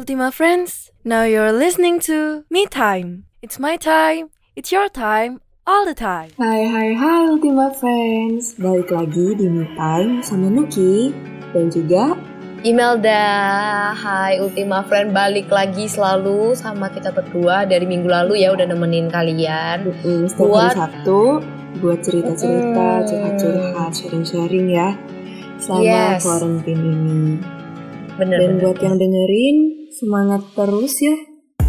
Ultima friends, now you're listening to Me Time. It's my time, it's your time, all the time. Hai hai hai Ultima Friends Balik lagi di Me Time sama Nuki Dan juga Imelda, hai Ultima Friend balik lagi selalu sama kita berdua dari minggu lalu ya udah nemenin kalian. mm, setiap Buat- hari Sabtu Buat cerita-cerita, Mm. curhat-curhat, sharing-sharing ya Selama Yes. quarantine ini Bener Dan bener. buat yang dengerin Semangat terus ya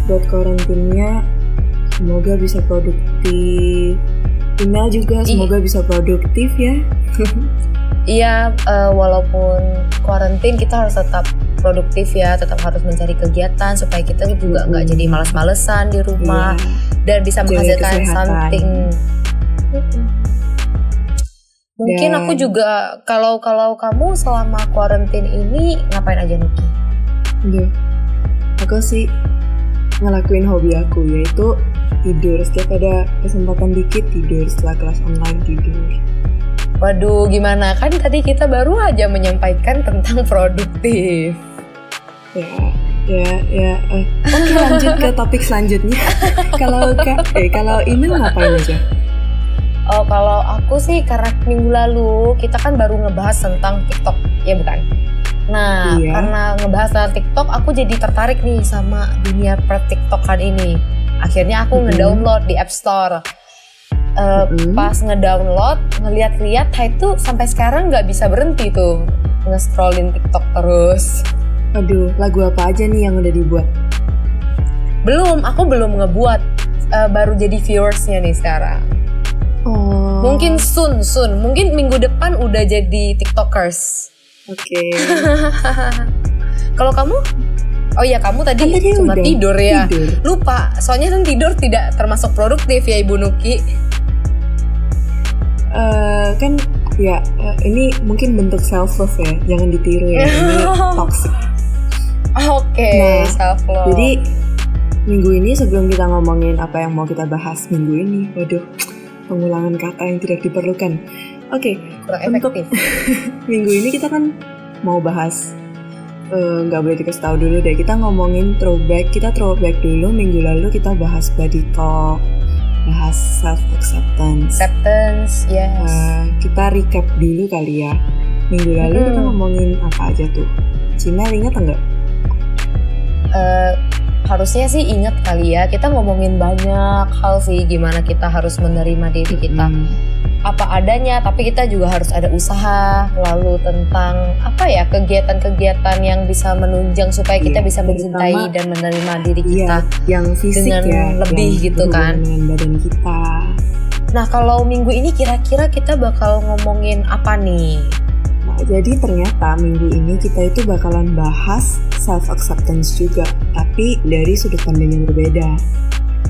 Buat karantinnya Semoga bisa produktif Email juga Iya. semoga bisa produktif ya Iya, eh, walaupun karantin kita harus tetap produktif ya, tetap harus mencari kegiatan supaya kita juga nggak jadi malas-malesan di rumah Iya. dan bisa menghasilkan something. Mungkin Dan- aku juga kalau kalau kamu selama karantin ini ngapain aja Nuki? Iya. Aku sih ngelakuin hobi aku yaitu tidur. Setiap ada kesempatan dikit tidur setelah kelas online tidur. Waduh, gimana kan tadi kita baru aja menyampaikan tentang produktif. Ya, ya, ya. eh, Oke lanjut ke topik selanjutnya. kalau ka- eh kalau email ngapain aja? Oh, kalau aku sih karena minggu lalu kita kan baru ngebahas tentang TikTok, ya bukan? Nah, Iya. karena ngebahas tentang TikTok, aku jadi tertarik nih sama dunia per TikTokan ini. Akhirnya aku Mhm. ngedownload di App Store. Eh, Mhm. Pas ngedownload, ngeliat-liat, itu sampai sekarang nggak bisa berhenti tuh nge-scrollin TikTok terus. Aduh, lagu apa aja nih yang udah dibuat? Belum, aku belum ngebuat. Eh, baru jadi viewersnya nih sekarang. Oh. Mungkin soon, soon. Mungkin minggu depan udah jadi TikTokers. Oke. Kalau kamu? Oh iya, kamu tadi, Kan tadi cuma udah tidur ya. Tidur. Lupa, soalnya kan tidur tidak termasuk produktif ya Ibu Nuki. Eh, kan ya eh, ini mungkin bentuk self love ya, jangan ditiru ya. Ini toxic. Oke, Nah, self love. Jadi minggu ini sebelum kita ngomongin apa yang mau kita bahas minggu ini, waduh, pengulangan kata yang tidak diperlukan. Oke, kurang untuk- efektif. minggu ini kita kan mau bahas eh, nggak boleh dikasih tahu dulu deh. Kita ngomongin throwback. Kita throwback dulu. Minggu lalu kita bahas body talk, bahas self acceptance. Acceptance, yes. kita recap dulu kali ya. Minggu lalu kita Hmm. ngomongin apa aja tuh? Cina ingat enggak? Eh, harusnya sih ingat kali ya, kita ngomongin banyak hal sih gimana kita harus menerima diri kita Hmm. apa adanya, tapi kita juga harus ada usaha. Lalu tentang apa ya kegiatan-kegiatan yang bisa menunjang supaya kita Iya, bisa mencintai terutama- dan menerima diri Iya, kita. yang fisik dengan ya, lebih yang gitu kan. dengan badan kita. Nah kalau minggu ini kira-kira kita bakal ngomongin apa nih? Nah, jadi ternyata minggu ini kita itu bakalan bahas self acceptance juga, tapi dari sudut pandang yang berbeda.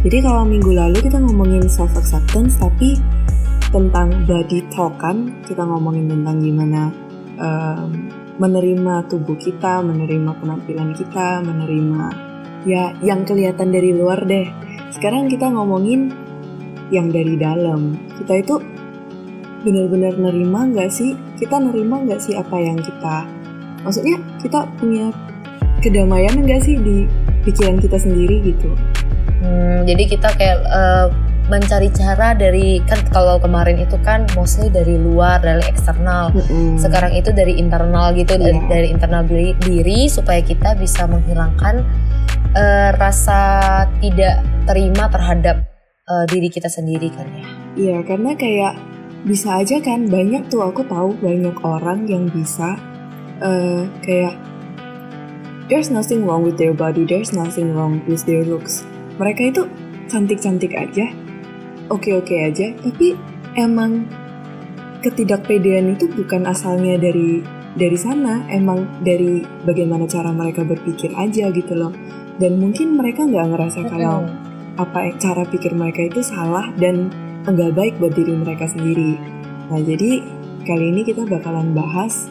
Jadi kalau minggu lalu kita ngomongin self acceptance, tapi tentang body talk kan, kita ngomongin tentang gimana em, menerima tubuh kita, menerima penampilan kita, menerima ya yang kelihatan dari luar deh. Sekarang kita ngomongin yang dari dalam. Kita itu benar-benar nerima nggak sih? Kita nerima nggak sih apa yang kita? Maksudnya kita punya kedamaian nggak sih di pikiran kita sendiri gitu? Hmm, jadi kita kayak eh, mencari cara dari kan kalau kemarin itu kan mostly dari luar dari eksternal. Sekarang itu dari internal gitu dari, Iya. dari internal diri, diri supaya kita bisa menghilangkan eh, rasa tidak terima terhadap eh, diri kita sendiri kan ya. Iya, karena kayak bisa aja kan banyak tuh aku tahu banyak orang yang bisa eh, kayak there's nothing wrong with their body, there's nothing wrong with their looks. Mereka itu cantik-cantik aja, oke-oke aja, tapi emang ketidakpedean itu bukan asalnya dari dari sana, emang dari bagaimana cara mereka berpikir aja gitu loh. Dan mungkin mereka nggak ngerasa kalau apa cara pikir mereka itu salah dan enggak baik buat diri mereka sendiri. Nah, jadi kali ini kita bakalan bahas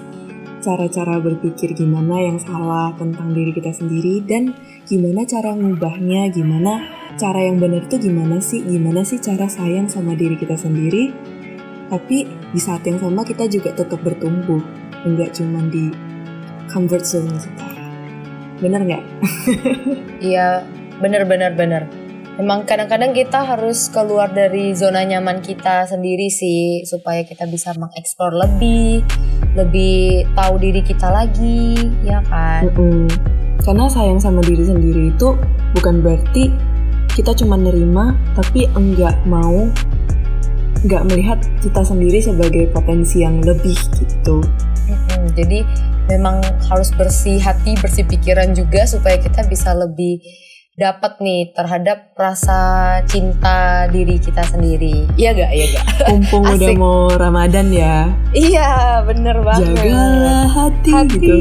cara-cara berpikir gimana yang salah tentang diri kita sendiri dan gimana cara ngubahnya, gimana cara yang benar itu gimana sih, gimana sih cara sayang sama diri kita sendiri. Tapi di saat yang sama kita juga tetap bertumbuh, enggak cuma di comfort zone kita. bener nggak? Iya, bener bener bener. Emang kadang-kadang kita harus keluar dari zona nyaman kita sendiri sih supaya kita bisa mengeksplor lebih, lebih tahu diri kita lagi, ya kan? Mm-mm. Karena sayang sama diri sendiri itu bukan berarti kita cuma nerima tapi enggak mau nggak melihat kita sendiri sebagai potensi yang lebih gitu. Mm-mm. Jadi memang harus bersih hati, bersih pikiran juga supaya kita bisa lebih dapat nih terhadap rasa cinta diri kita sendiri. Iya gak? Iya gak? Mumpung udah mau Ramadan ya, Iya, bener banget. jagalah hati, Hati. gitu.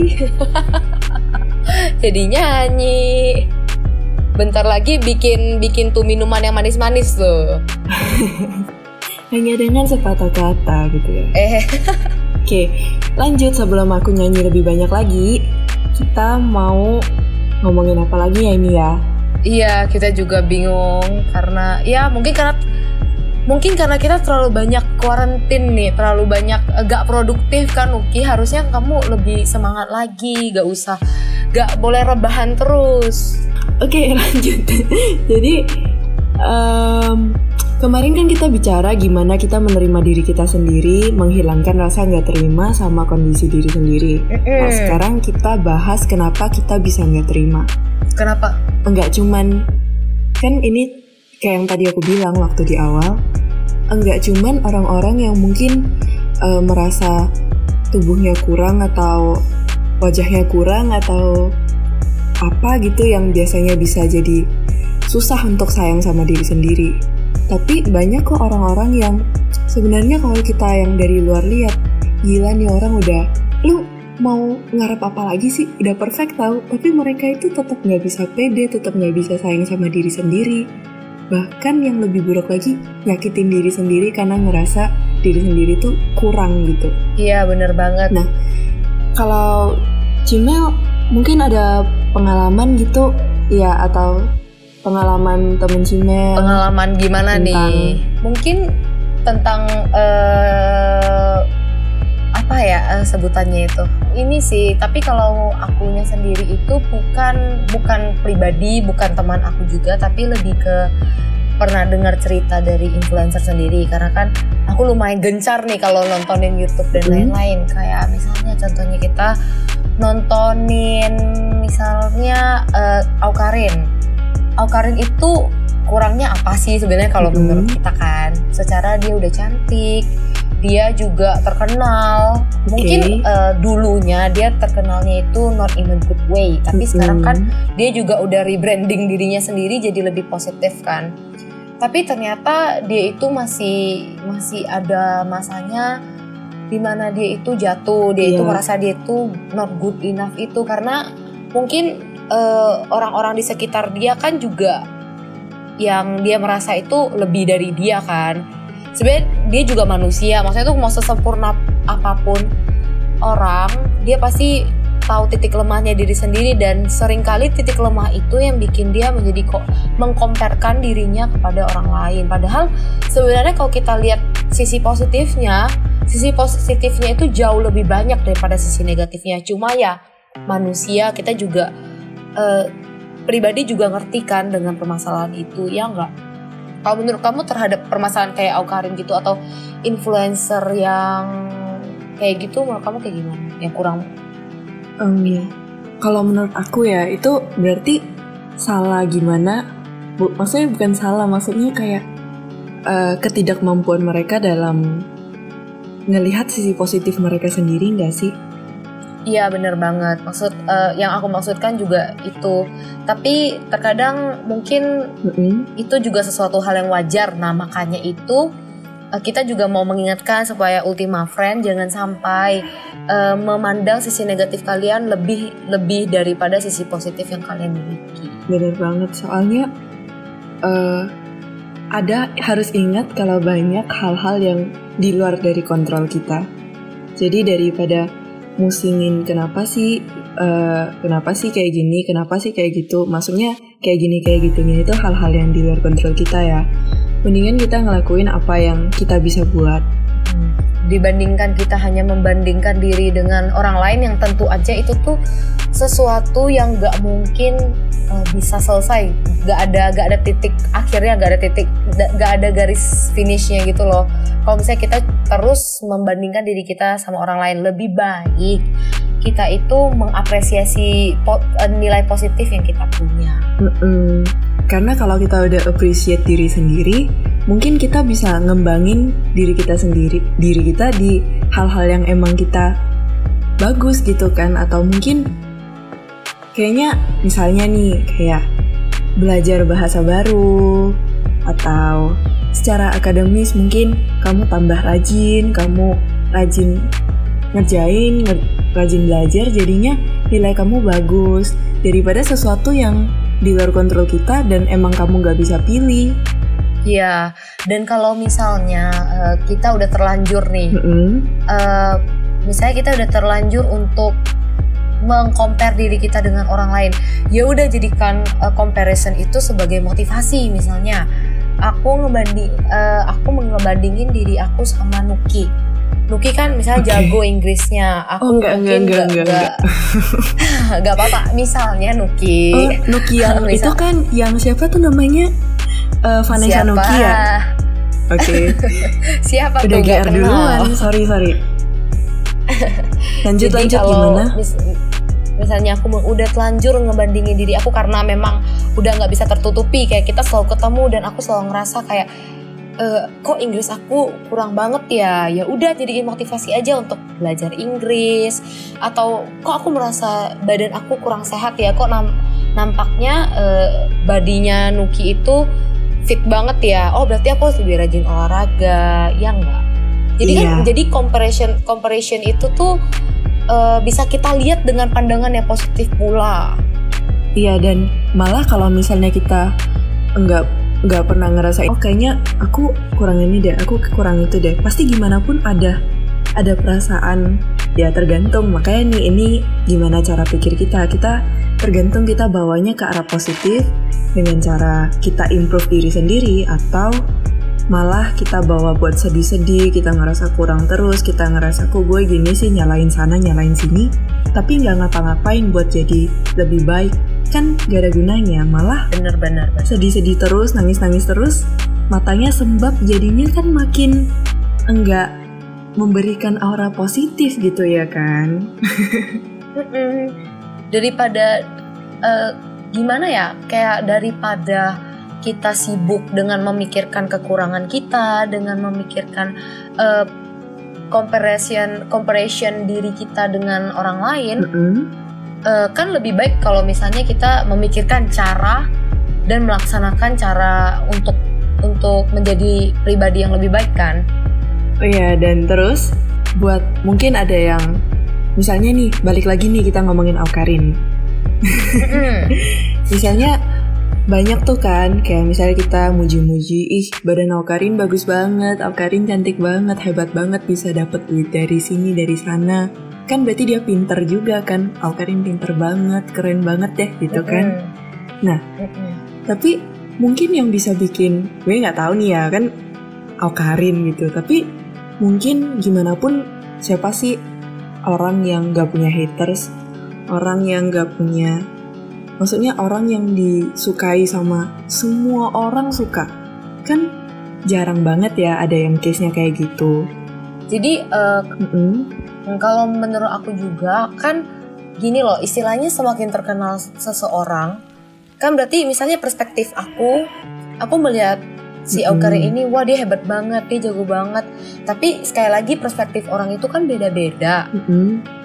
Jadi nyanyi. Bentar lagi bikin bikin tuh minuman yang manis-manis tuh. Hanya dengan sepatah kata gitu ya. Eh, Oke, lanjut sebelum aku nyanyi lebih banyak lagi, kita mau ngomongin apa lagi ya ini ya? Iya kita juga bingung karena ya mungkin karena mungkin karena kita terlalu banyak kuarantin nih, terlalu banyak eh, gak produktif kan Uki. Harusnya kamu lebih semangat lagi, gak usah gak boleh rebahan terus. Oke, lanjut. Jadi em, kemarin kan kita bicara gimana kita menerima diri kita sendiri, menghilangkan rasa nggak terima sama kondisi diri sendiri. Nah, sekarang kita bahas kenapa kita bisa nggak terima. Kenapa? Enggak cuman kan ini kayak yang tadi aku bilang waktu di awal, enggak cuman orang-orang yang mungkin eh, merasa tubuhnya kurang atau wajahnya kurang atau apa gitu yang biasanya bisa jadi susah untuk sayang sama diri sendiri. Tapi banyak kok orang-orang yang sebenarnya kalau kita yang dari luar lihat, gila nih orang udah, lu mau ngarep apa lagi sih? Udah perfect tau, tapi mereka itu tetap nggak bisa pede, tetap nggak bisa sayang sama diri sendiri. Bahkan yang lebih buruk lagi, nyakitin diri sendiri karena ngerasa diri sendiri tuh kurang gitu. Iya bener banget. Nah, Kalau Cimel mungkin ada pengalaman gitu ya atau pengalaman temen Cimel pengalaman gimana Tentang- nih? Mungkin tentang eh, apa ya eh, sebutannya itu? Ini sih, tapi kalau akunya sendiri itu bukan bukan pribadi, bukan teman aku juga, tapi lebih ke pernah dengar cerita dari influencer sendiri karena kan aku lumayan gencar nih kalau nontonin YouTube dan Hmm. lain-lain kayak misalnya contohnya kita nontonin misalnya eh, Aukarin Aukarin itu kurangnya apa sih sebenarnya kalau Mhm. menurut kita kan secara dia udah cantik dia juga terkenal. Mungkin eh, dulunya dia terkenalnya itu not in a good way tapi sekarang kan dia juga udah rebranding dirinya sendiri jadi lebih positif kan. Tapi ternyata dia itu masih masih ada masanya di mana dia itu jatuh. Dia itu Iya. merasa dia itu not good enough itu karena mungkin eh, orang-orang di sekitar dia kan juga yang dia merasa itu lebih dari dia kan sebenarnya dia juga manusia maksudnya tuh mau sesempurna apa pun orang dia pasti tahu titik lemahnya diri sendiri dan sering kali titik lemah itu yang bikin dia menjadi kok mengkomparkan dirinya kepada orang lain. Padahal sebenarnya kalau kita lihat sisi positifnya sisi positifnya itu jauh lebih banyak daripada sisi negatifnya. Cuma ya manusia kita juga eh, pribadi juga ngerti kan dengan permasalahan itu ya enggak kalau menurut kamu terhadap permasalahan kayak Aukarin gitu atau influencer yang kayak gitu menurut kamu kayak gimana yang kurang Em, ya. Kalau menurut aku ya itu berarti salah gimana? Bu, maksudnya bukan salah, maksudnya kayak eh, ketidakmampuan mereka dalam ngelihat sisi positif mereka sendiri nggak sih? Iya bener banget. Maksud eh, yang aku maksudkan juga itu. Tapi terkadang mungkin Mm-mm. itu juga sesuatu hal yang wajar. Nah makanya itu eh, kita juga mau mengingatkan supaya Ultima Friend jangan sampai eh, memandang sisi negatif kalian lebih lebih daripada sisi positif yang kalian miliki. Bener banget, soalnya eh, ada harus ingat kalau banyak hal-hal yang di luar dari kontrol kita. Jadi daripada musingin kenapa sih, eh, kenapa sih kayak gini, kenapa sih kayak gitu, maksudnya kayak gini kayak gitunya itu hal-hal yang di luar kontrol kita ya. Mendingan kita ngelakuin apa yang kita bisa buat. Dibandingkan kita hanya membandingkan diri dengan orang lain yang tentu aja itu tuh sesuatu yang gak mungkin uh, bisa selesai. Gak ada gak ada titik akhirnya gak ada titik gak ada garis finishnya gitu loh. Kalau misalnya kita terus membandingkan diri kita sama orang lain lebih baik kita itu mengapresiasi po eh, nilai positif yang kita punya mm -mm. karena kalau kita udah appreciate diri sendiri mungkin kita bisa ngembangin diri kita sendiri diri kita di hal-hal yang emang kita bagus gitu kan atau mungkin kayaknya misalnya nih kayak belajar bahasa baru atau secara akademis mungkin kamu tambah rajin kamu rajin ngerjain rajin belajar jadinya nilai kamu bagus daripada sesuatu yang di luar kontrol kita dan emang kamu gak bisa pilih Iya, dan kalau misalnya uh, kita udah terlanjur nih, mm -hmm. uh, misalnya kita udah terlanjur untuk mengcompare diri kita dengan orang lain, ya udah jadikan uh, comparison itu sebagai motivasi. Misalnya, aku ngebanding, uh, aku ngebandingin diri aku sama Nuki. Nuki kan misalnya okay. jago Inggrisnya, aku oh, enggak, mungkin enggak, enggak, enggak, enggak. enggak apa-apa. Misalnya Nuki. Oh, Nuki yang Misal, itu kan yang siapa tuh namanya? uh, Vanessa Siapa? Nokia. Oke. Okay. Siapa Udah tuh? GR duluan. Sorry, sorry. Lanjut, Jadi lanjut gimana? Mis misalnya aku udah telanjur ngebandingin diri aku karena memang udah nggak bisa tertutupi kayak kita selalu ketemu dan aku selalu ngerasa kayak e, kok Inggris aku kurang banget ya? Ya udah jadiin motivasi aja untuk belajar Inggris. Atau kok aku merasa badan aku kurang sehat ya? Kok nam nampaknya e, badinya Nuki itu fit banget ya? Oh berarti aku harus lebih rajin olahraga. Ya enggak? Jadi kan, iya. kan jadi comparison comparison itu tuh uh, bisa kita lihat dengan pandangan yang positif pula. Iya dan malah kalau misalnya kita enggak nggak pernah ngerasa oh kayaknya aku kurang ini deh aku kurang itu deh. Pasti gimana pun ada ada perasaan. Ya tergantung. Makanya nih ini gimana cara pikir kita. Kita tergantung kita bawanya ke arah positif dengan cara kita improve diri sendiri atau malah kita bawa buat sedih-sedih, kita ngerasa kurang terus, kita ngerasa kok gue gini sih nyalain sana nyalain sini, tapi nggak ngapa-ngapain buat jadi lebih baik, kan gak ada gunanya, malah bener-bener sedih-sedih terus, nangis-nangis terus, matanya sembab jadinya kan makin enggak memberikan aura positif gitu ya kan? Daripada uh, gimana ya kayak daripada kita sibuk dengan memikirkan kekurangan kita dengan memikirkan uh, comparison comparison diri kita dengan orang lain mm -hmm. Uh, kan lebih baik kalau misalnya kita memikirkan cara dan melaksanakan cara untuk untuk menjadi pribadi yang lebih baik kan? Oh iya dan terus buat mungkin ada yang misalnya nih balik lagi nih kita ngomongin Aukarin. Misalnya banyak tuh kan kayak misalnya kita muji-muji ih badan Aukarin bagus banget Aukarin cantik banget hebat banget bisa dapet duit dari sini dari sana kan berarti dia pinter juga kan? Aukarin pinter banget keren banget deh gitu kan? Nah tapi mungkin yang bisa bikin gue nggak tahu nih ya kan? Aukarin gitu. Tapi mungkin gimana pun siapa sih orang yang gak punya haters? Orang yang gak punya maksudnya orang yang disukai sama semua orang suka? Kan jarang banget ya ada yang case nya kayak gitu. Jadi uh, mm -hmm. Kalau menurut aku juga kan gini loh istilahnya semakin terkenal seseorang kan berarti misalnya perspektif aku aku melihat si Aukari mm -hmm. ini wah dia hebat banget dia jago banget tapi sekali lagi perspektif orang itu kan beda-beda -hmm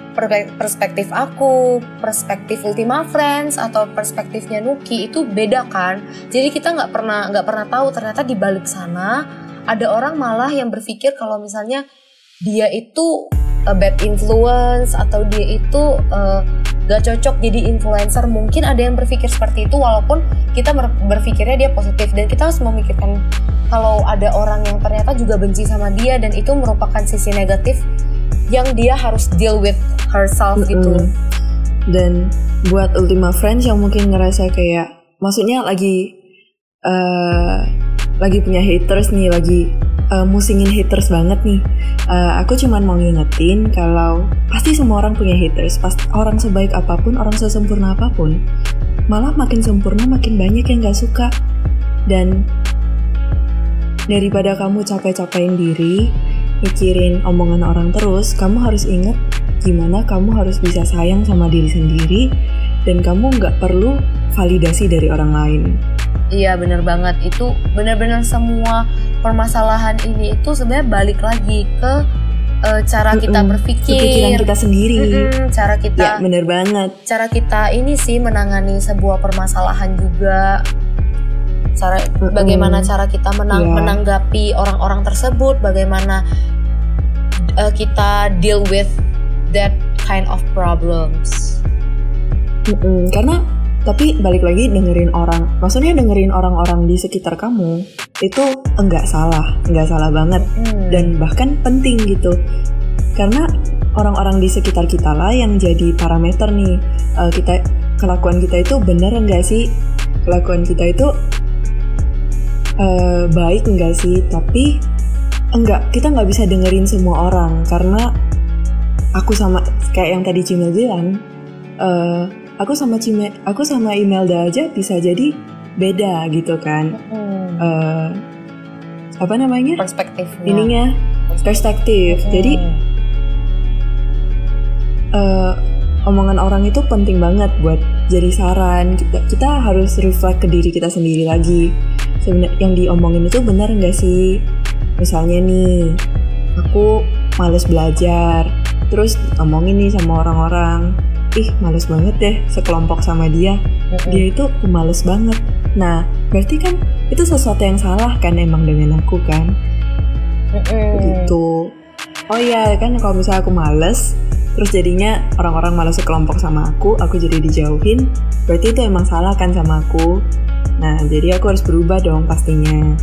perspektif aku, perspektif Ultima Friends atau perspektifnya Nuki itu beda kan. Jadi kita nggak pernah nggak pernah tahu ternyata di balik sana ada orang malah yang berpikir kalau misalnya dia itu a bad influence atau dia itu uh, gak cocok jadi influencer mungkin ada yang berpikir seperti itu walaupun kita berpikirnya dia positif dan kita harus memikirkan kalau ada orang yang ternyata juga benci sama dia dan itu merupakan sisi negatif yang dia harus deal with herself mm -hmm. gitu dan buat Ultima Friends yang mungkin ngerasa kayak maksudnya lagi uh, lagi punya haters nih lagi uh, musingin haters banget nih. Uh, aku cuman mau ngingetin kalau pasti semua orang punya haters. Pas orang sebaik apa pun, orang sesempurna apa pun, malah makin sempurna makin banyak yang gak suka. Dan daripada kamu capek-capekin diri, mikirin omongan orang terus, kamu harus inget gimana kamu harus bisa sayang sama diri sendiri dan kamu nggak perlu validasi dari orang lain. Iya bener banget. Itu bener-bener semua permasalahan ini itu sebenarnya balik lagi ke uh, cara kita berpikir, pikiran kita sendiri, Mm-mm, cara kita, ya bener banget, cara kita ini sih menangani sebuah permasalahan juga, cara Mm-mm. bagaimana cara kita menang, yeah. menanggapi orang-orang tersebut, bagaimana uh, kita deal with that kind of problems. Mm-mm, karena tapi balik lagi dengerin orang maksudnya dengerin orang-orang di sekitar kamu itu enggak salah enggak salah banget. Hmm. dan bahkan penting gitu. Karena orang-orang di sekitar kita lah yang jadi parameter nih. Uh, kita kelakuan kita itu benar enggak sih? Kelakuan kita itu uh, baik enggak sih? Tapi enggak kita nggak bisa dengerin semua orang. Karena aku sama kayak yang tadi Cimel bilang uh, aku sama Cime, aku sama Imelda aja bisa jadi beda gitu kan. Hmm. Uh, apa namanya? Perspektif. Ininya perspektif. Hmm. Jadi uh, omongan orang itu penting banget buat jadi saran. Kita, kita harus reflect ke diri kita sendiri lagi. Sebenarnya yang diomongin itu benar nggak sih? Misalnya nih, aku males belajar, terus ngomongin nih sama orang-orang ih males banget deh sekelompok sama dia. Mm-hmm. dia itu males banget. Nah berarti kan itu sesuatu yang salah kan emang dengan aku kan? Mm-hmm. gitu. Oh iya kan kalau misalnya aku males terus jadinya orang-orang malas sekelompok sama aku aku jadi dijauhin berarti itu emang salah kan sama aku? Nah jadi aku harus berubah dong pastinya.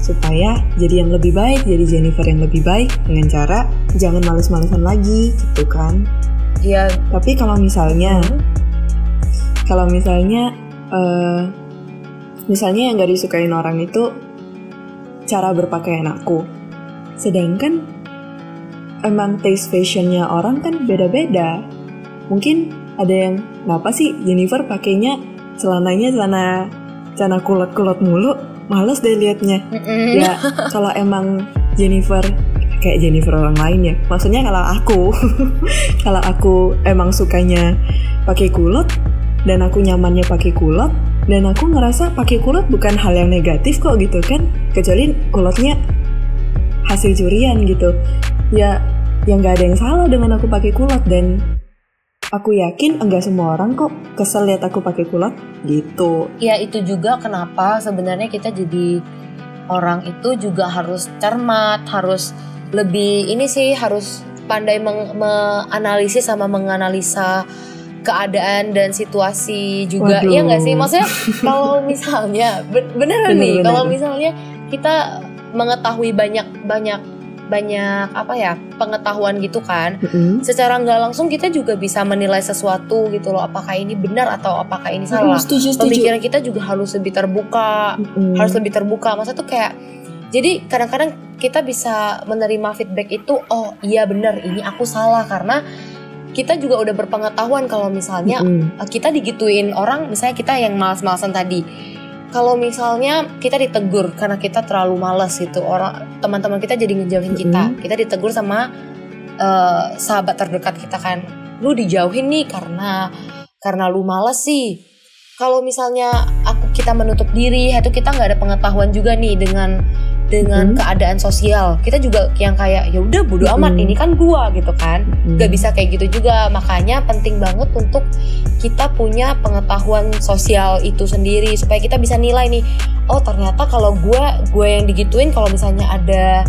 Supaya jadi yang lebih baik jadi Jennifer yang lebih baik dengan cara jangan males-malesan lagi gitu kan Iya. Tapi kalau misalnya, hmm. kalau misalnya, uh, misalnya yang gak disukain orang itu cara berpakaian aku, sedangkan emang taste fashionnya orang kan beda-beda. Mungkin ada yang kenapa sih Jennifer pakainya celananya celana celana kulot-kulot mulu, males deh liatnya. Mm -mm. Ya kalau emang Jennifer kayak Jennifer orang lain ya. Maksudnya kalau aku, kalau aku emang sukanya pakai kulot dan aku nyamannya pakai kulot dan aku ngerasa pakai kulot bukan hal yang negatif kok gitu kan. Kecuali kulotnya hasil curian gitu. Ya yang nggak ada yang salah dengan aku pakai kulot dan aku yakin enggak semua orang kok kesel lihat aku pakai kulot gitu. Ya itu juga kenapa sebenarnya kita jadi orang itu juga harus cermat, harus lebih ini sih harus pandai menganalisis sama menganalisa keadaan dan situasi juga Waduh. ya nggak sih maksudnya kalau misalnya beneran bener, nih kalau misalnya kita mengetahui banyak banyak banyak apa ya pengetahuan gitu kan mm-hmm. secara nggak langsung kita juga bisa menilai sesuatu gitu loh apakah ini benar atau apakah ini salah mm, setuju, setuju. pemikiran kita juga harus lebih terbuka mm-hmm. harus lebih terbuka masa tuh kayak jadi kadang-kadang kita bisa menerima feedback itu, oh iya bener ini aku salah karena kita juga udah berpengetahuan kalau misalnya mm kita digituin orang, misalnya kita yang malas-malasan tadi. Kalau misalnya kita ditegur karena kita terlalu malas gitu, orang teman-teman kita jadi ngejauhin kita. Mm -hmm. Kita ditegur sama uh, sahabat terdekat kita kan, lu dijauhin nih karena karena lu malas sih. Kalau misalnya aku kita menutup diri, itu kita nggak ada pengetahuan juga nih dengan dengan hmm. keadaan sosial. Kita juga yang kayak ya udah bodo amat hmm. ini kan gua gitu kan. Hmm. gak bisa kayak gitu juga. Makanya penting banget untuk kita punya pengetahuan sosial itu sendiri supaya kita bisa nilai nih oh ternyata kalau gua gue yang digituin kalau misalnya ada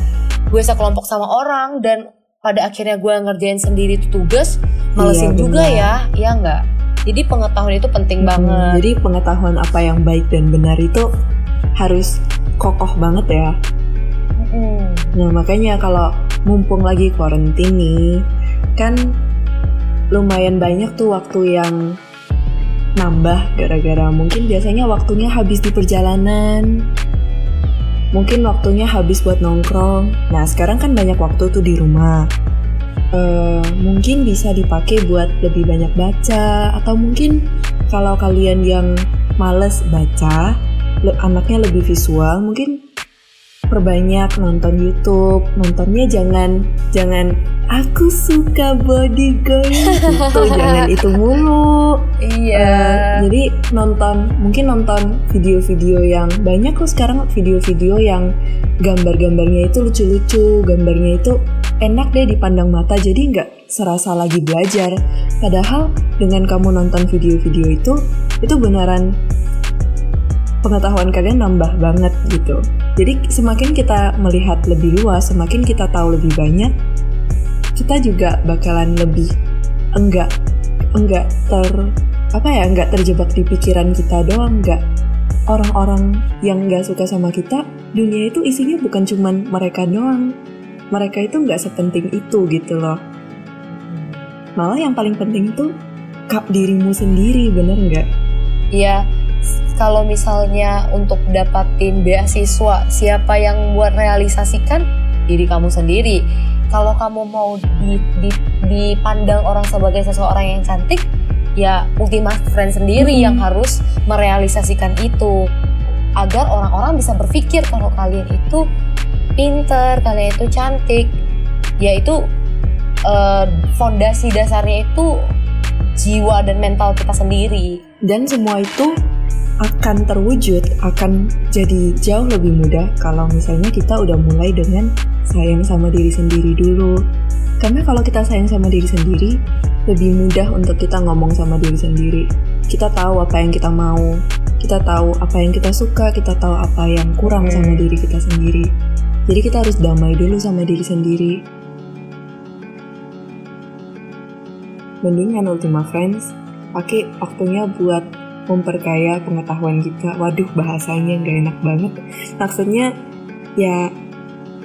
gue sekelompok sama orang dan pada akhirnya gue ngerjain sendiri itu tugas malesin iya, juga ya. Ya enggak jadi pengetahuan itu penting hmm, banget. jadi pengetahuan apa yang baik dan benar itu harus kokoh banget ya. Mm. Nah makanya kalau mumpung lagi quarantine nih, kan lumayan banyak tuh waktu yang nambah gara-gara mungkin biasanya waktunya habis di perjalanan mungkin waktunya habis buat nongkrong. Nah sekarang kan banyak waktu tuh di rumah. Uh, mungkin bisa dipakai buat lebih banyak baca atau mungkin kalau kalian yang males baca, anaknya lebih visual, mungkin perbanyak nonton YouTube. Nontonnya jangan jangan aku suka body girl gitu, jangan itu mulu. Iya. Uh, jadi nonton mungkin nonton video-video yang banyak kok sekarang video-video yang gambar-gambarnya itu lucu-lucu, gambarnya itu enak deh dipandang mata jadi nggak serasa lagi belajar. Padahal dengan kamu nonton video-video itu, itu beneran pengetahuan kalian nambah banget gitu. Jadi semakin kita melihat lebih luas, semakin kita tahu lebih banyak, kita juga bakalan lebih enggak enggak ter apa ya enggak terjebak di pikiran kita doang. Enggak orang-orang yang enggak suka sama kita dunia itu isinya bukan cuman mereka doang. Mereka itu nggak sepenting itu gitu loh. Malah yang paling penting itu kap dirimu sendiri bener nggak iya kalau misalnya untuk dapatin beasiswa siapa yang buat realisasikan diri kamu sendiri kalau kamu mau di, di, dipandang orang sebagai seseorang yang cantik ya ultimate friend sendiri hmm. yang harus merealisasikan itu agar orang-orang bisa berpikir kalau kalian itu pinter, kalian itu cantik, yaitu uh, fondasi dasarnya itu jiwa dan mental kita sendiri. Dan semua itu akan terwujud, akan jadi jauh lebih mudah kalau misalnya kita udah mulai dengan sayang sama diri sendiri dulu. Karena kalau kita sayang sama diri sendiri, lebih mudah untuk kita ngomong sama diri sendiri. Kita tahu apa yang kita mau, kita tahu apa yang kita suka, kita tahu apa yang kurang sama diri kita sendiri. Jadi kita harus damai dulu sama diri sendiri. Mendingan Ultima Friends, pakai waktunya buat memperkaya pengetahuan kita. Waduh, bahasanya nggak enak banget. Maksudnya, ya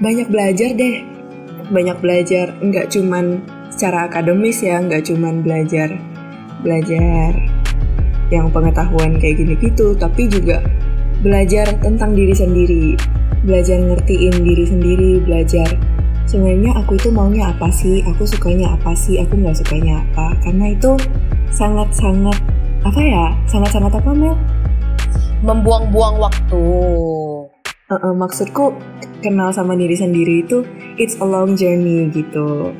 banyak belajar deh. Banyak belajar, nggak cuman secara akademis ya, nggak cuman belajar belajar yang pengetahuan kayak gini gitu, tapi juga belajar tentang diri sendiri, belajar ngertiin diri sendiri, belajar sebenarnya aku itu maunya apa sih, aku sukanya apa sih, aku nggak sukanya apa. Karena itu sangat-sangat apa ya, sangat-sangat apa Mel? Membuang-buang waktu. Uh, uh, maksudku kenal sama diri sendiri itu it's a long journey gitu.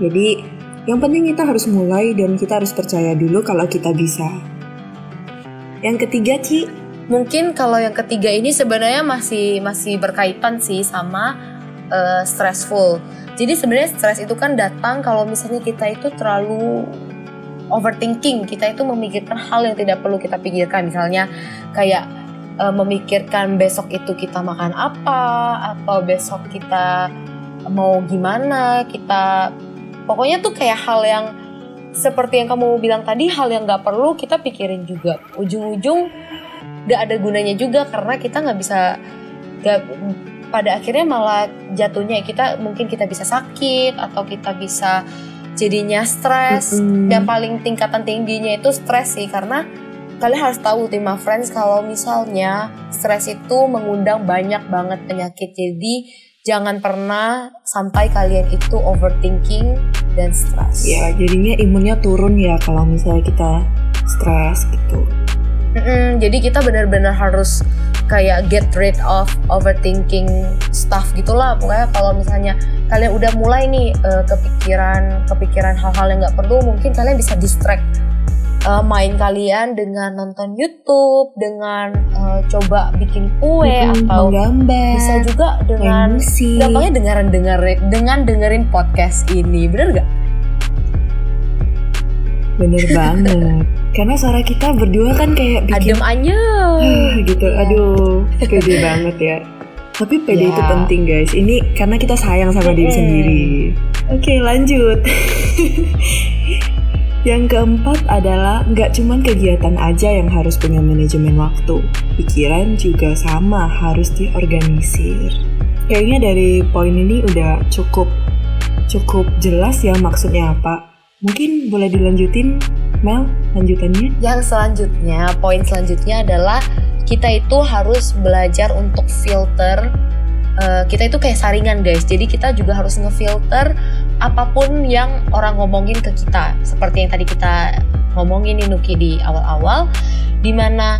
Jadi yang penting kita harus mulai dan kita harus percaya dulu kalau kita bisa. Yang ketiga Ci, mungkin kalau yang ketiga ini sebenarnya masih masih berkaitan sih sama uh, stressful. Jadi sebenarnya stres itu kan datang kalau misalnya kita itu terlalu overthinking, kita itu memikirkan hal yang tidak perlu kita pikirkan, misalnya kayak uh, memikirkan besok itu kita makan apa atau besok kita mau gimana, kita pokoknya tuh kayak hal yang seperti yang kamu bilang tadi hal yang nggak perlu kita pikirin juga. Ujung-ujung gak ada gunanya juga karena kita nggak bisa gak, pada akhirnya malah jatuhnya kita mungkin kita bisa sakit atau kita bisa jadinya stres mm-hmm. dan paling tingkatan tingginya itu stres sih karena kalian harus tahu Ultima Friends kalau misalnya stres itu mengundang banyak banget penyakit. Jadi jangan pernah sampai kalian itu overthinking dan stres. Ya jadinya imunnya turun ya kalau misalnya kita stres gitu. Mm-mm, jadi kita benar-benar harus kayak get rid of overthinking stuff gitulah pokoknya kalau misalnya kalian udah mulai nih uh, kepikiran kepikiran hal-hal yang nggak perlu mungkin kalian bisa distract uh, main kalian dengan nonton YouTube dengan uh, coba bikin kue hmm, atau menggambar, bisa juga dengan gampangnya dengerin dengerin dengan dengerin podcast ini bener gak? Bener banget. Karena suara kita berdua kan kayak bikin... Adem aja. gitu, yeah. aduh. Pede banget ya. Tapi pede yeah. itu penting guys. Ini karena kita sayang sama diri sendiri. Oke lanjut. yang keempat adalah nggak cuman kegiatan aja yang harus punya manajemen waktu. Pikiran juga sama harus diorganisir. Kayaknya dari poin ini udah cukup cukup jelas ya maksudnya apa Mungkin boleh dilanjutin, Mel, lanjutannya? Yang selanjutnya, poin selanjutnya adalah kita itu harus belajar untuk filter uh, kita itu kayak saringan guys. Jadi kita juga harus ngefilter apa pun yang orang ngomongin ke kita. Seperti yang tadi kita ngomongin nih Nuki di awal-awal di mana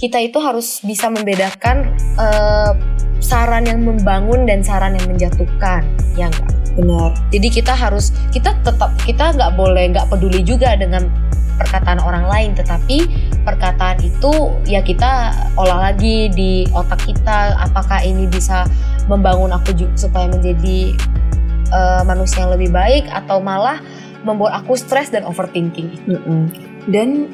kita itu harus bisa membedakan uh, saran yang membangun dan saran yang menjatuhkan ya enggak benar jadi kita harus kita tetap kita nggak boleh nggak peduli juga dengan perkataan orang lain tetapi perkataan itu ya kita olah lagi di otak kita apakah ini bisa membangun aku juga supaya menjadi uh, manusia yang lebih baik atau malah membuat aku stres dan overthinking mm -mm. dan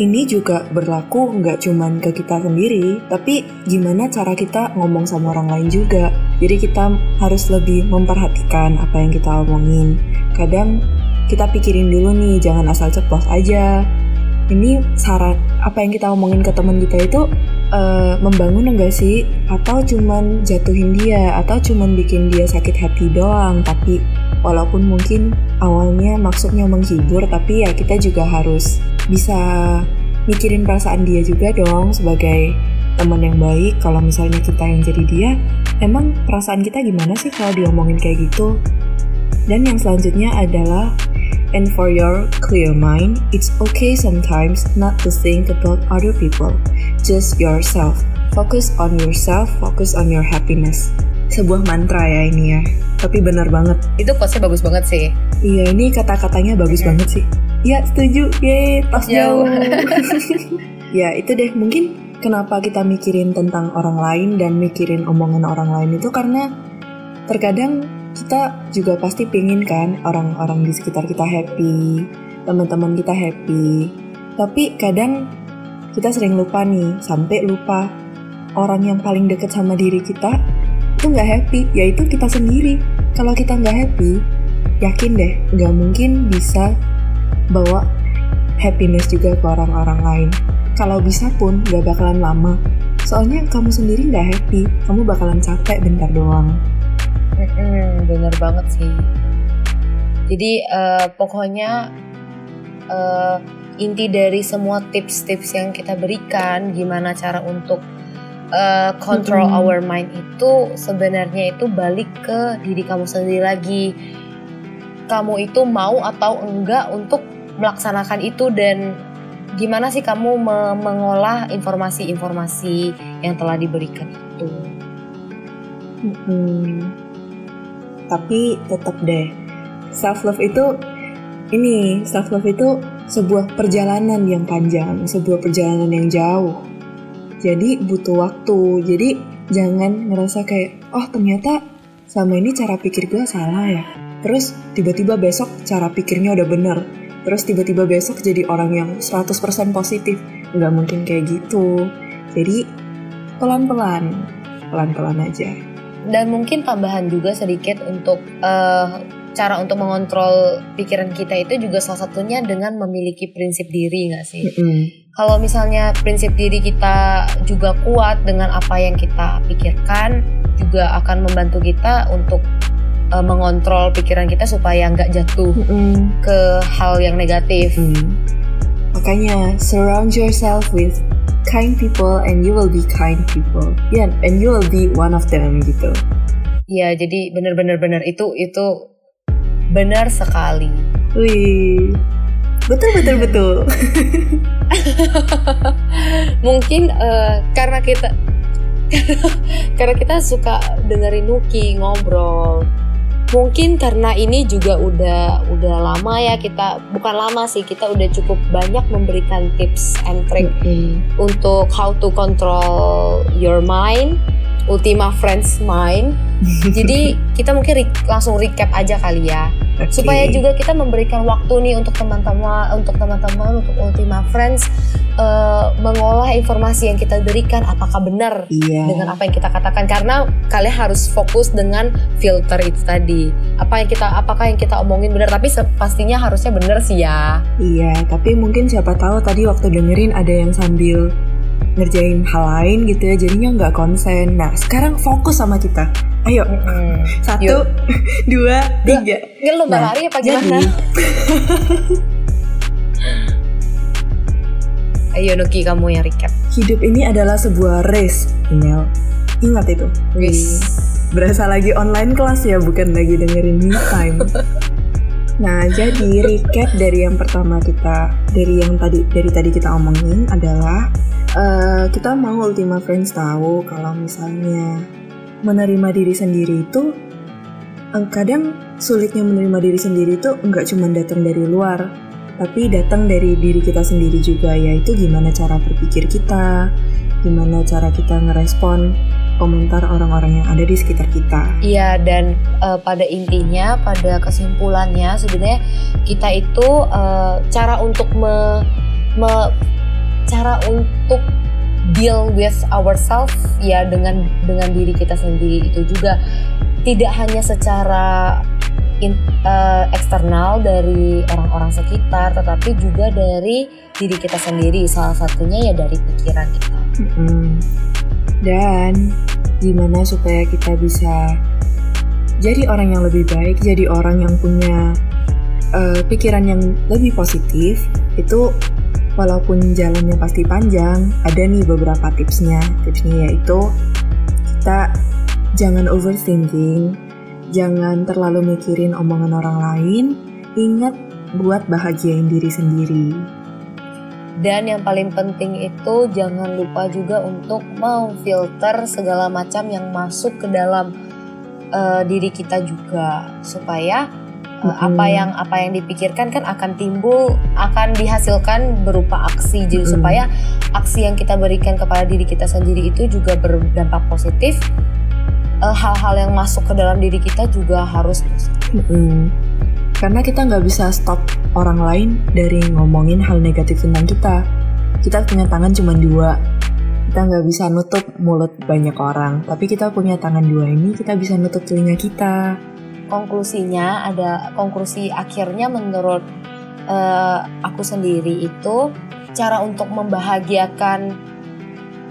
ini juga berlaku nggak cuman ke kita sendiri, tapi gimana cara kita ngomong sama orang lain juga. Jadi kita harus lebih memperhatikan apa yang kita omongin. Kadang kita pikirin dulu nih, jangan asal ceplos aja. Ini saran apa yang kita omongin ke teman kita itu uh, membangun enggak sih? Atau cuman jatuhin dia? Atau cuman bikin dia sakit hati doang? Tapi walaupun mungkin awalnya maksudnya menghibur, tapi ya kita juga harus bisa mikirin perasaan dia juga dong sebagai teman yang baik. Kalau misalnya kita yang jadi dia, emang perasaan kita gimana sih kalau diomongin kayak gitu? Dan yang selanjutnya adalah And for your clear mind, it's okay sometimes not to think about other people, just yourself. Focus on yourself, focus on your happiness. Sebuah mantra ya ini ya, tapi benar banget. Itu quotesnya bagus banget sih. Iya, ini kata-katanya bagus banget sih. Ya, setuju. Yeay, tos jauh. ya, itu deh. Mungkin kenapa kita mikirin tentang orang lain dan mikirin omongan orang lain itu karena terkadang kita juga pasti pingin kan orang-orang di sekitar kita happy, teman-teman kita happy. Tapi kadang kita sering lupa nih, sampai lupa orang yang paling deket sama diri kita itu nggak happy, yaitu kita sendiri. Kalau kita nggak happy, yakin deh nggak mungkin bisa bawa happiness juga ke orang-orang lain. Kalau bisa pun nggak bakalan lama. Soalnya kamu sendiri nggak happy, kamu bakalan capek bentar doang. Hmm, bener banget sih. Jadi uh, pokoknya uh, inti dari semua tips-tips yang kita berikan, gimana cara untuk uh, control mm -hmm. our mind itu sebenarnya itu balik ke diri kamu sendiri lagi. Kamu itu mau atau enggak untuk melaksanakan itu dan gimana sih kamu me mengolah informasi-informasi yang telah diberikan itu. Mm -hmm tapi tetap deh self love itu ini self love itu sebuah perjalanan yang panjang sebuah perjalanan yang jauh. Jadi butuh waktu jadi jangan ngerasa kayak oh ternyata sama ini cara pikir gue salah ya. Terus tiba-tiba besok cara pikirnya udah bener terus tiba-tiba besok jadi orang yang 100% positif nggak mungkin kayak gitu jadi pelan-pelan pelan-pelan aja dan mungkin tambahan juga sedikit untuk uh, cara untuk mengontrol pikiran kita itu juga salah satunya dengan memiliki prinsip diri nggak sih? Mm -hmm. Kalau misalnya prinsip diri kita juga kuat dengan apa yang kita pikirkan, juga akan membantu kita untuk uh, mengontrol pikiran kita supaya nggak jatuh mm -hmm. ke hal yang negatif. Mm -hmm. Makanya surround yourself with kind people and you will be kind people. Ya, yeah, and you will be one of them gitu. Iya, jadi bener-bener bener itu itu benar sekali. Wih, betul betul betul. Mungkin uh, karena kita karena kita suka dengerin Nuki ngobrol mungkin karena ini juga udah udah lama ya kita bukan lama sih kita udah cukup banyak memberikan tips and trick mm -hmm. untuk how to control your mind Ultima Friends Mind. Jadi kita mungkin re langsung recap aja kali ya. Okay. Supaya juga kita memberikan waktu nih untuk teman-teman, untuk teman-teman, untuk Ultima Friends uh, mengolah informasi yang kita berikan apakah benar yeah. dengan apa yang kita katakan karena kalian harus fokus dengan filter itu tadi. Apa yang kita apakah yang kita omongin benar tapi pastinya harusnya benar sih ya. Iya, tapi mungkin siapa tahu tadi waktu dengerin ada yang sambil ngerjain hal lain gitu ya jadinya nggak konsen nah sekarang fokus sama kita ayo hmm. satu Yuk. dua tiga nggak lomba nah, lari apa gimana ayo Nuki kamu yang recap hidup ini adalah sebuah race, Inel. Ingat itu. Race. Berasa lagi online kelas ya, bukan lagi dengerin me time. nah, jadi recap dari yang pertama kita, dari yang tadi dari tadi kita omongin adalah uh, kita mau Ultima Friends tahu kalau misalnya menerima diri sendiri itu uh, kadang sulitnya menerima diri sendiri itu enggak cuma datang dari luar, tapi datang dari diri kita sendiri juga yaitu gimana cara berpikir kita, gimana cara kita ngerespon komentar orang-orang yang ada di sekitar kita. Iya dan uh, pada intinya, pada kesimpulannya sebenarnya kita itu uh, cara untuk me, me cara untuk deal with ourselves ya dengan dengan diri kita sendiri itu juga tidak hanya secara in, uh, eksternal dari orang-orang sekitar, tetapi juga dari diri kita sendiri. Salah satunya ya dari pikiran kita. Mm-hmm. Dan gimana supaya kita bisa jadi orang yang lebih baik, jadi orang yang punya uh, pikiran yang lebih positif, itu walaupun jalannya pasti panjang, ada nih beberapa tipsnya. Tipsnya yaitu kita jangan overthinking, jangan terlalu mikirin omongan orang lain, ingat buat bahagiain diri sendiri. Dan yang paling penting itu jangan lupa juga untuk memfilter segala macam yang masuk ke dalam uh, diri kita juga supaya hmm. apa yang apa yang dipikirkan kan akan timbul akan dihasilkan berupa aksi jadi hmm. supaya aksi yang kita berikan kepada diri kita sendiri itu juga berdampak positif hal hal-hal yang masuk ke dalam diri kita juga harus hmm. karena kita nggak bisa stop orang lain dari ngomongin hal negatif tentang kita. Kita punya tangan cuma dua. Kita nggak bisa nutup mulut banyak orang, tapi kita punya tangan dua ini kita bisa nutup telinga kita. Konklusinya ada konklusi akhirnya menurut uh, aku sendiri itu cara untuk membahagiakan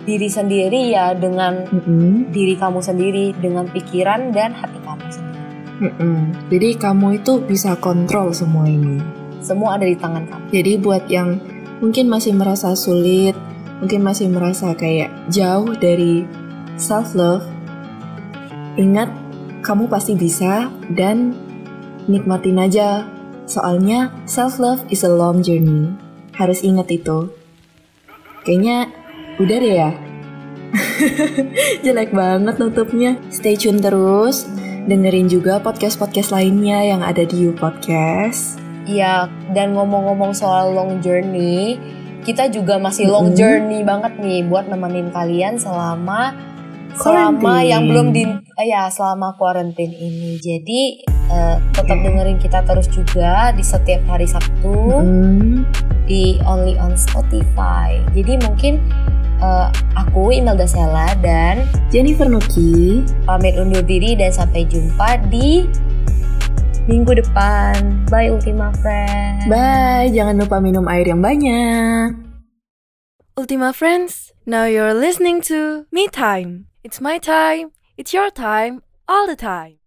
diri sendiri ya dengan mm -hmm. diri kamu sendiri dengan pikiran dan hati kamu sendiri. Mm -hmm. Jadi kamu itu bisa kontrol semua ini semua ada di tangan kamu. Jadi buat yang mungkin masih merasa sulit, mungkin masih merasa kayak jauh dari self love, ingat kamu pasti bisa dan nikmatin aja. Soalnya self love is a long journey. Harus ingat itu. Kayaknya udah deh ya. Jelek banget nutupnya. Stay tune terus. Dengerin juga podcast-podcast lainnya yang ada di You Podcast. Iya, dan ngomong-ngomong soal long journey, kita juga masih long journey banget nih buat nemenin kalian selama selama yang belum di uh, ya selama quarantine ini. Jadi uh, tetap dengerin kita terus juga di setiap hari Sabtu mm. di Only on Spotify. Jadi mungkin uh, aku Imelda Sela dan Jennifer Nuki pamit undur diri dan sampai jumpa di minggu depan. Bye Ultima Friends. Bye, jangan lupa minum air yang banyak. Ultima Friends, now you're listening to Me Time. It's my time, it's your time, all the time.